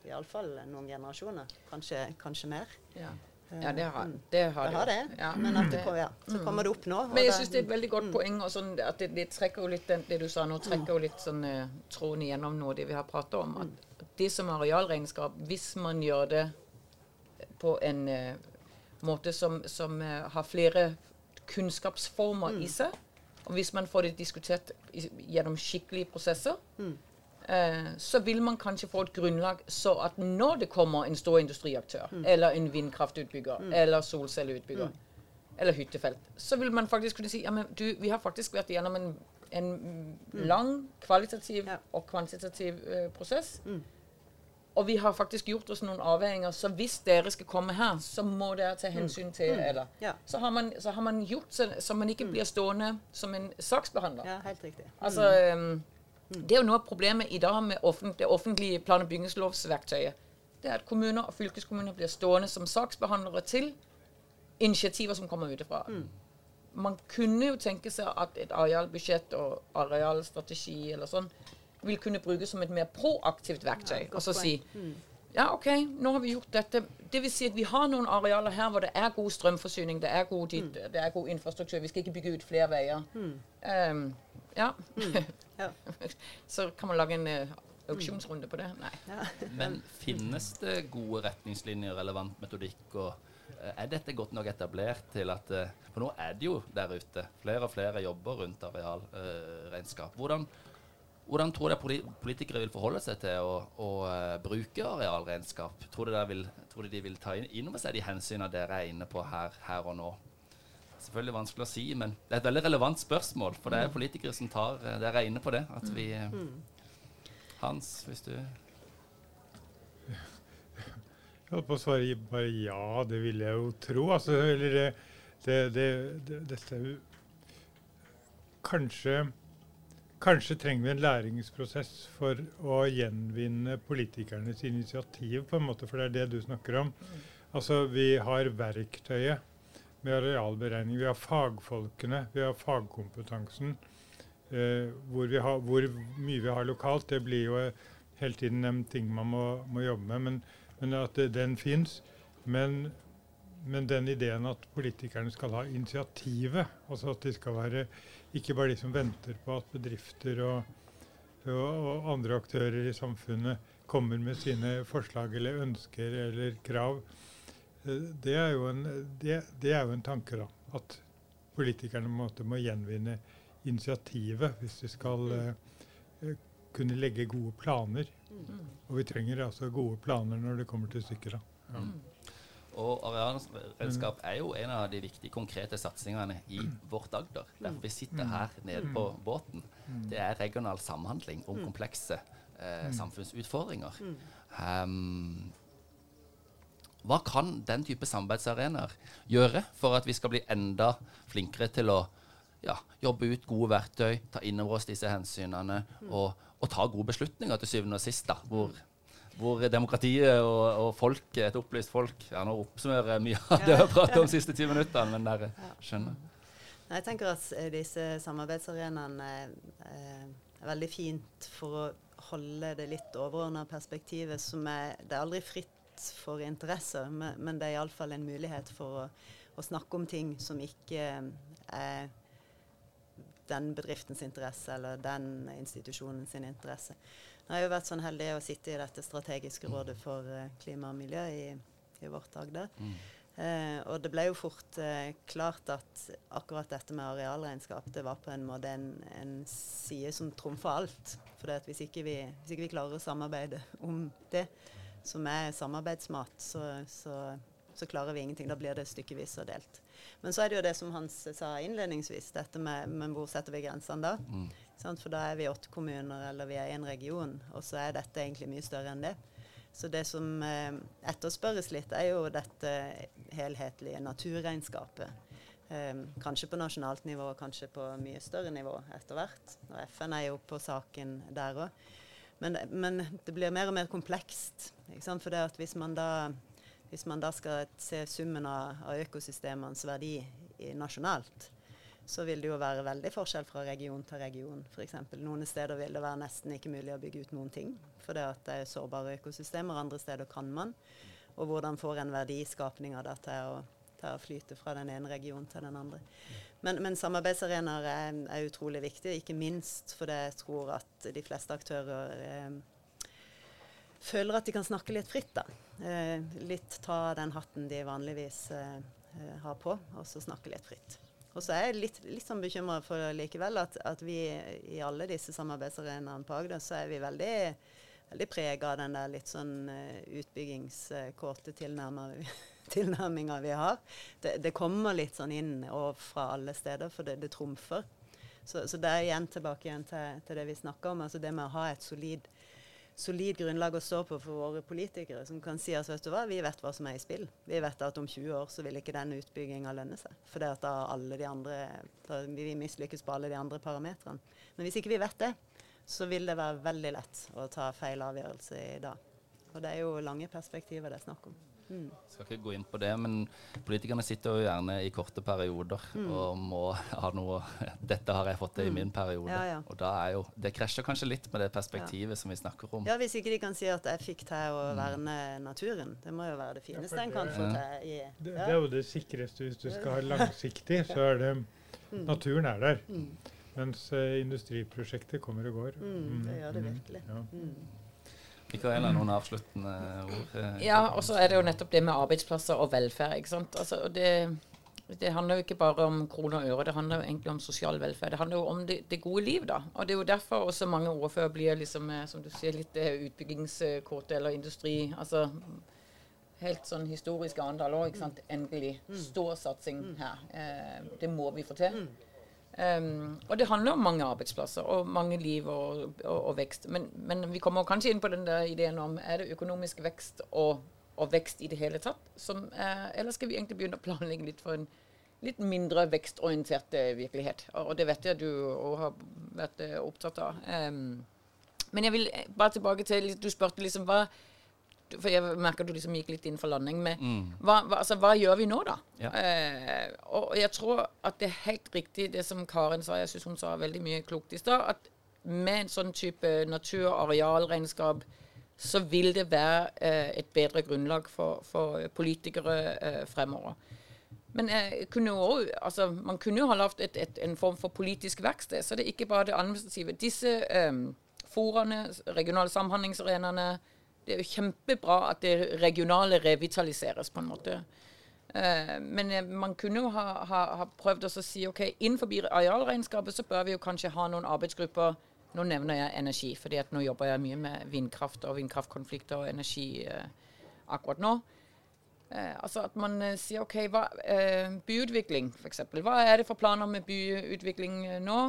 iallfall noen generasjoner. Kanskje, kanskje mer. Ja. Eh, ja, det har mm. det. Har det, har det. Ja. Men at det, ja, så kommer det opp nå. Men jeg syns det er et veldig godt mm. poeng. og sånn, at det, det, trekker jo litt det du sa nå, trekker jo litt sånn uh, tråden igjennom noe det vi har pratet om. At mm. det som arealregnskap, hvis man gjør det på en uh, måte som, som har flere kunnskapsformer mm. i seg. Og hvis man får det diskutert gjennom skikkelige prosesser, mm. Uh, så vil man kanskje få et grunnlag så at når det kommer en stor industriaktør, mm. eller en vindkraftutbygger, mm. eller solcelleutbygger, mm. eller hyttefelt, så vil man faktisk kunne si ja, men du, vi har faktisk vært gjennom en, en mm. lang kvalitativ ja. og kvantitativ uh, prosess. Og vi har faktisk gjort oss noen avveininger, så hvis dere skal komme her, så må dere ta hensyn til mm. eller ja. så, har man, så, har man, gjort så, så man ikke mm. blir stående som en saksbehandler. Ja, helt riktig. Altså, um, det er jo noe av problemet i dag med offent, det offentlige plan- og bygningslovsverktøyet. Det er at kommuner og fylkeskommuner blir stående som saksbehandlere til initiativer som kommer utenfra. Mm. Man kunne jo tenke seg at et arealbudsjett og arealstrategi eller sånn vil kunne brukes som et mer proaktivt verktøy. Ja, og så si mm. Ja, OK, nå har vi gjort dette. Det vil si at vi har noen arealer her hvor det er god strømforsyning, det er god, dit, mm. det er god infrastruktur. Vi skal ikke bygge ut flere veier. Mm. Um, ja. Mm. ja. *laughs* så kan man lage en uh, auksjonsrunde på det? Nei. Ja. *laughs* Men finnes det gode retningslinjer, relevant metodikk og uh, er dette godt nok etablert til at uh, For nå er det jo der ute. Flere og flere jobber rundt arealregnskap. Hvordan hvordan tror dere politikere vil forholde seg til å, å uh, bruke arealregnskap? Tror dere, vil, tror de vil ta inn over seg de hensynene dere er inne på her, her, og nå? Selvfølgelig vanskelig å si, men det er et veldig relevant spørsmål. For det er politikere som tar uh, Dere er inne på det. At vi uh, Hans, hvis du Jeg holdt på å svare bare ja, det vil jeg jo tro. Altså, eller det, det, det, det Dette er jo kanskje Kanskje trenger vi en læringsprosess for å gjenvinne politikernes initiativ, på en måte, for det er det du snakker om. Altså, Vi har verktøyet med arealberegning. Vi har fagfolkene, vi har fagkompetansen. Eh, hvor, har, hvor, mye vi har lokalt, det blir jo hele tiden en ting man må, må jobbe med. Men, men at det, den fins. Men, men den ideen at politikerne skal ha initiativet, altså at de skal være ikke bare de som venter på at bedrifter og, og, og, andre aktører i samfunnet kommer med sine forslag eller ønsker eller krav. Eh, det er jo en, det, det er jo en tanke, da. At politikerne må, må gjenvinne initiativet hvis de skal uh, kunne legge gode planer. Mm. Og vi trenger altså gode planer når det kommer til stykket. Ja. Mm. Og arealregnskap er jo en av de viktige, konkrete satsingene i vårt Agder. Derfor vi sitter her nede på båten. Det er regional samhandling om komplekse eh, samfunnsutfordringer. Um, hva kan den type samarbeidsarenaer gjøre for at vi skal bli enda flinkere til å ja, jobbe ut gode verktøy, ta inn over oss disse hensynene og, og ta gode beslutninger til syvende og sist, da, hvor hvor demokratiet og, og folk, et opplyst folk ja, Nå oppsummerer jeg mye av det vi har pratet om de siste ti minuttene, men dere skjønner. Jeg tenker at eh, disse samarbeidsarenaene eh, er veldig fint for å holde det litt overordna perspektivet, som er Det er aldri fritt for interesser, men, men det er iallfall en mulighet for å, å, snakke om ting som ikke er den bedriftens interesse eller den institusjonens interesse. Jeg har jo vært sånn heldig å sitte i dette strategiske rådet for uh, klima og miljø i, i vårt Agder. Mm. Eh, og det ble jo fort eh, klart at akkurat dette med arealregnskap det var på en måte en, en side som trumfa alt. For hvis, ikke vi, hvis ikke vi klarer å samarbeide om det, som er samarbeidsmat, så, så, så, klarer vi ingenting. Da blir det stykkevis og delt. Men så er det jo det som Hans sa innledningsvis, dette med, med hvor setter vi grensene da? Mm. For da er vi åtte kommuner, eller vi er en region, og så er dette egentlig mye større enn det. Så det som eh, etterspørres litt, er jo dette helhetlige naturregnskapet. Eh, kanskje på nasjonalt nivå, kanskje på mye større nivå etter hvert. Og FN er jo på saken der òg. Men, men, det blir mer og mer komplekst. For det at hvis man da, hvis man da skal se summen av, av økosystemenes verdi i, nasjonalt, så vil det jo være veldig forskjell fra region til region. F.eks. Noen steder vil det være nesten ikke mulig å bygge ut noen ting, fordi det er sårbare økosystemer. Andre steder kan man. Og hvordan får en verdiskapning av det til å, til å flyte fra den ene regionen til den andre. Men, men samarbeidsarenaer er, er, utrolig viktig, ikke minst fordi jeg tror at de fleste aktører eh, føler at de kan snakke litt fritt. da. Eh, litt ta den hatten de vanligvis eh, har på, og så snakke litt fritt. Og så er jeg litt, litt sånn bekymra for likevel at, at, vi i alle disse samarbeidsarenaene på Agder, så er vi veldig, veldig prega av den der litt sånn uh, utbyggingskåte *laughs* tilnærminga vi har. Det, det, kommer litt sånn inn og fra alle steder, for det, det trumfer. Så, så, det er igjen tilbake igjen til, til det vi snakka om, altså det med å ha et solid solid grunnlag å stå på for våre politikere, som kan si at vet du hva, vi vet hva som er i spill. Vi vet at om 20 år så vil ikke den utbygginga lønne seg. For det at da alle de andre, da vi mislykkes på alle de andre parametrene. Men hvis ikke vi vet det, så vil det være veldig lett å ta feil avgjørelse i dag. Og det er jo lange perspektiver det er snakk om. Mm. Skal ikke gå inn på det, men politikerne sitter jo gjerne i korte perioder mm. og må *laughs* ha noe 'Dette har jeg fått til mm. i min periode'. Ja, ja. Og da er jo Det krasjer kanskje litt med det perspektivet ja. som vi snakker om. Ja, hvis ikke de kan si at 'jeg fikk til å mm. verne naturen'. Det må jo være det fineste en kan få til. I, det, det, er jo det sikreste hvis du skal ha langsiktig, så er det mm. Naturen er der. Mens uh, industriprosjektet kommer og går. det gjør det virkelig. Ja. Mikaela, noen avsluttende ord? Ja, og så er det jo nettopp det med arbeidsplasser og velferd. ikke sant? Altså, og det, det, handler jo ikke bare om kroner og øre, det handler jo egentlig om sosial velferd. Det handler jo om det, det gode liv, da. Og det er jo derfor også mange ordførere blir liksom, eh, som du sier, litt eh, utbyggingskåte eller industri. altså helt sånn historisk Arendal òg. Endelig. Mm. Stor satsing mm. her. Eh, det må vi få til. Um, og det handler om mange arbeidsplasser og mange liv og, og, og vekst. Men, men, vi kommer kanskje inn på den der ideen om er det økonomisk vekst og, og vekst i det hele tatt? Som, uh, eller skal vi egentlig begynne å planlegge litt for en litt mindre vekstorientert eh, virkelighet? Og, det vet jeg du har vært eh, opptatt av. Um, men jeg vil bare tilbake til Du spurte liksom hva for jeg merker du liksom gikk litt inn for landing med mm. hva, hva, altså, hva, gjør vi nå, da? Ja. Eh, og jeg tror at det er helt riktig det som Karen sa, jeg syns hun sa veldig mye klokt i stad, at med en sånn type natur- og arealregnskap så vil det være eh, et bedre grunnlag for, for politikere eh, fremover. Men kunne også, altså, man kunne jo ha lagd en form for politisk verksted, så det er ikke bare det administrative. Disse eh, foraene, regionale samhandlingsarenaene, det er jo kjempebra at det regionale revitaliseres, på en måte. Uh, men uh, man kunne jo ha, ha, ha prøvd å si ok, innenfor arealregnskapet så bør vi jo kanskje ha noen arbeidsgrupper. Nå nevner jeg energi, fordi at nå jobber jeg mye med vindkraft og vindkraftkonflikter og energi uh, akkurat nå. altså at man sier OK, hva, byutvikling f.eks. Hva er det for planer med byutvikling nå?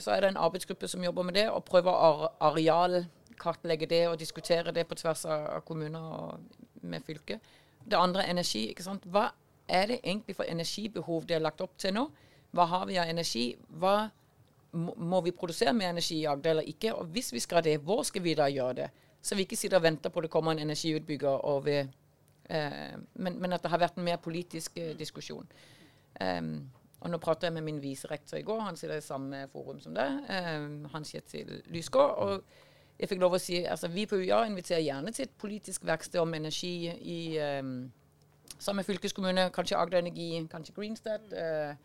så er det en arbeidsgruppe som jobber med det, og prøver ar areal kartlegge det og diskutere det på tvers av kommuner og med fylket. Det andre er energi. ikke sant? Hva er det egentlig for energibehov det er lagt opp til nå? Hva har vi av energi? Hva må vi produsere med energi i Agder eller ikke? Og hvis vi skal det, hvor skal vi da gjøre det? Så vi ikke sitter og venter på det kommer en energiutbygger og vi, eh, men, men, at det har vært en mer politisk eh, diskusjon. Um, og nå prater jeg med min viserektor i går, han sitter i samme forum som det, um, Hans Kjetil Lysgård. og jeg fikk lov å si altså Vi på UiA inviterer gjerne til et politisk verksted om energi i um, samme fylkeskommune, kanskje Agder Energi, kanskje Greenstead. Uh,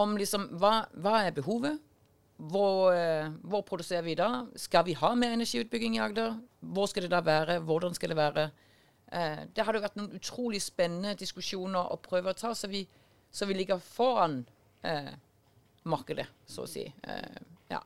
om liksom hva, hva, er behovet? Hvor, uh, hvor, produserer vi da? Skal vi ha mer energiutbygging i Agder? Hvor skal det da være? Hvordan skal det være? Uh, det jo vært noen utrolig spennende diskusjoner å prøve å ta, så vi, så vi ligger foran markedet, så å si. Ja.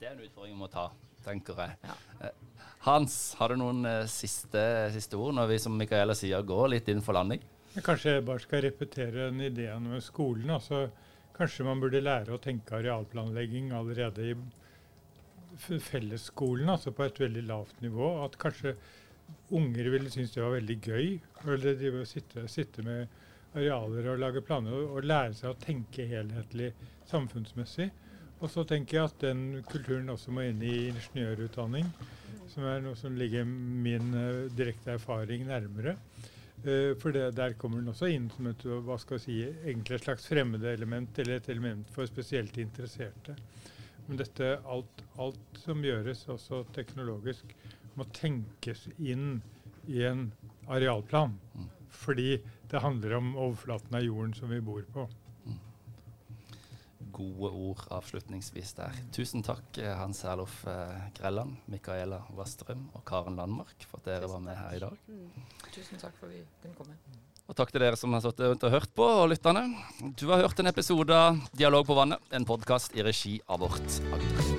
Det er en utfordring vi må ta, tenker jeg. Ja. Eh, Hans, har du noen eh, siste, siste ord når vi som Micaela sier, går litt inn for landing? Kanskje jeg bare skal repetere den ideen med skolen. altså Kanskje man burde lære å tenke arealplanlegging allerede i fellesskolen, altså på et veldig lavt nivå. At kanskje unger ville synes det var veldig gøy eller de og sitte, sitte med arealer og lage planer og, og lære seg å tenke helhetlig samfunnsmessig. Og så tenker jeg at den kulturen også må inn i ingeniørutdanning, som er noe som ligger min eh, direkte erfaring nærmere. Eh, for det, der kommer den også inn som et, hva skal jeg si, egentlig et slags fremmedelement, eller et element for spesielt interesserte. Men dette, alt, alt som gjøres, også teknologisk, må tenkes inn i en arealplan. Fordi det handler om overflaten av jorden som vi bor på. Gode ord avslutningsvis der. Tusen takk, eh, Hans Herlof eh, Grelland, Micaela Vastrøm og Karen Landmark, for at dere var med her i dag. Tusen takk for at vi kunne komme. Og takk til dere som har sittet og hørt på, og lytterne. Du har hørt en episode av Dialog på vannet, en podkast i regi av Vårt Agder.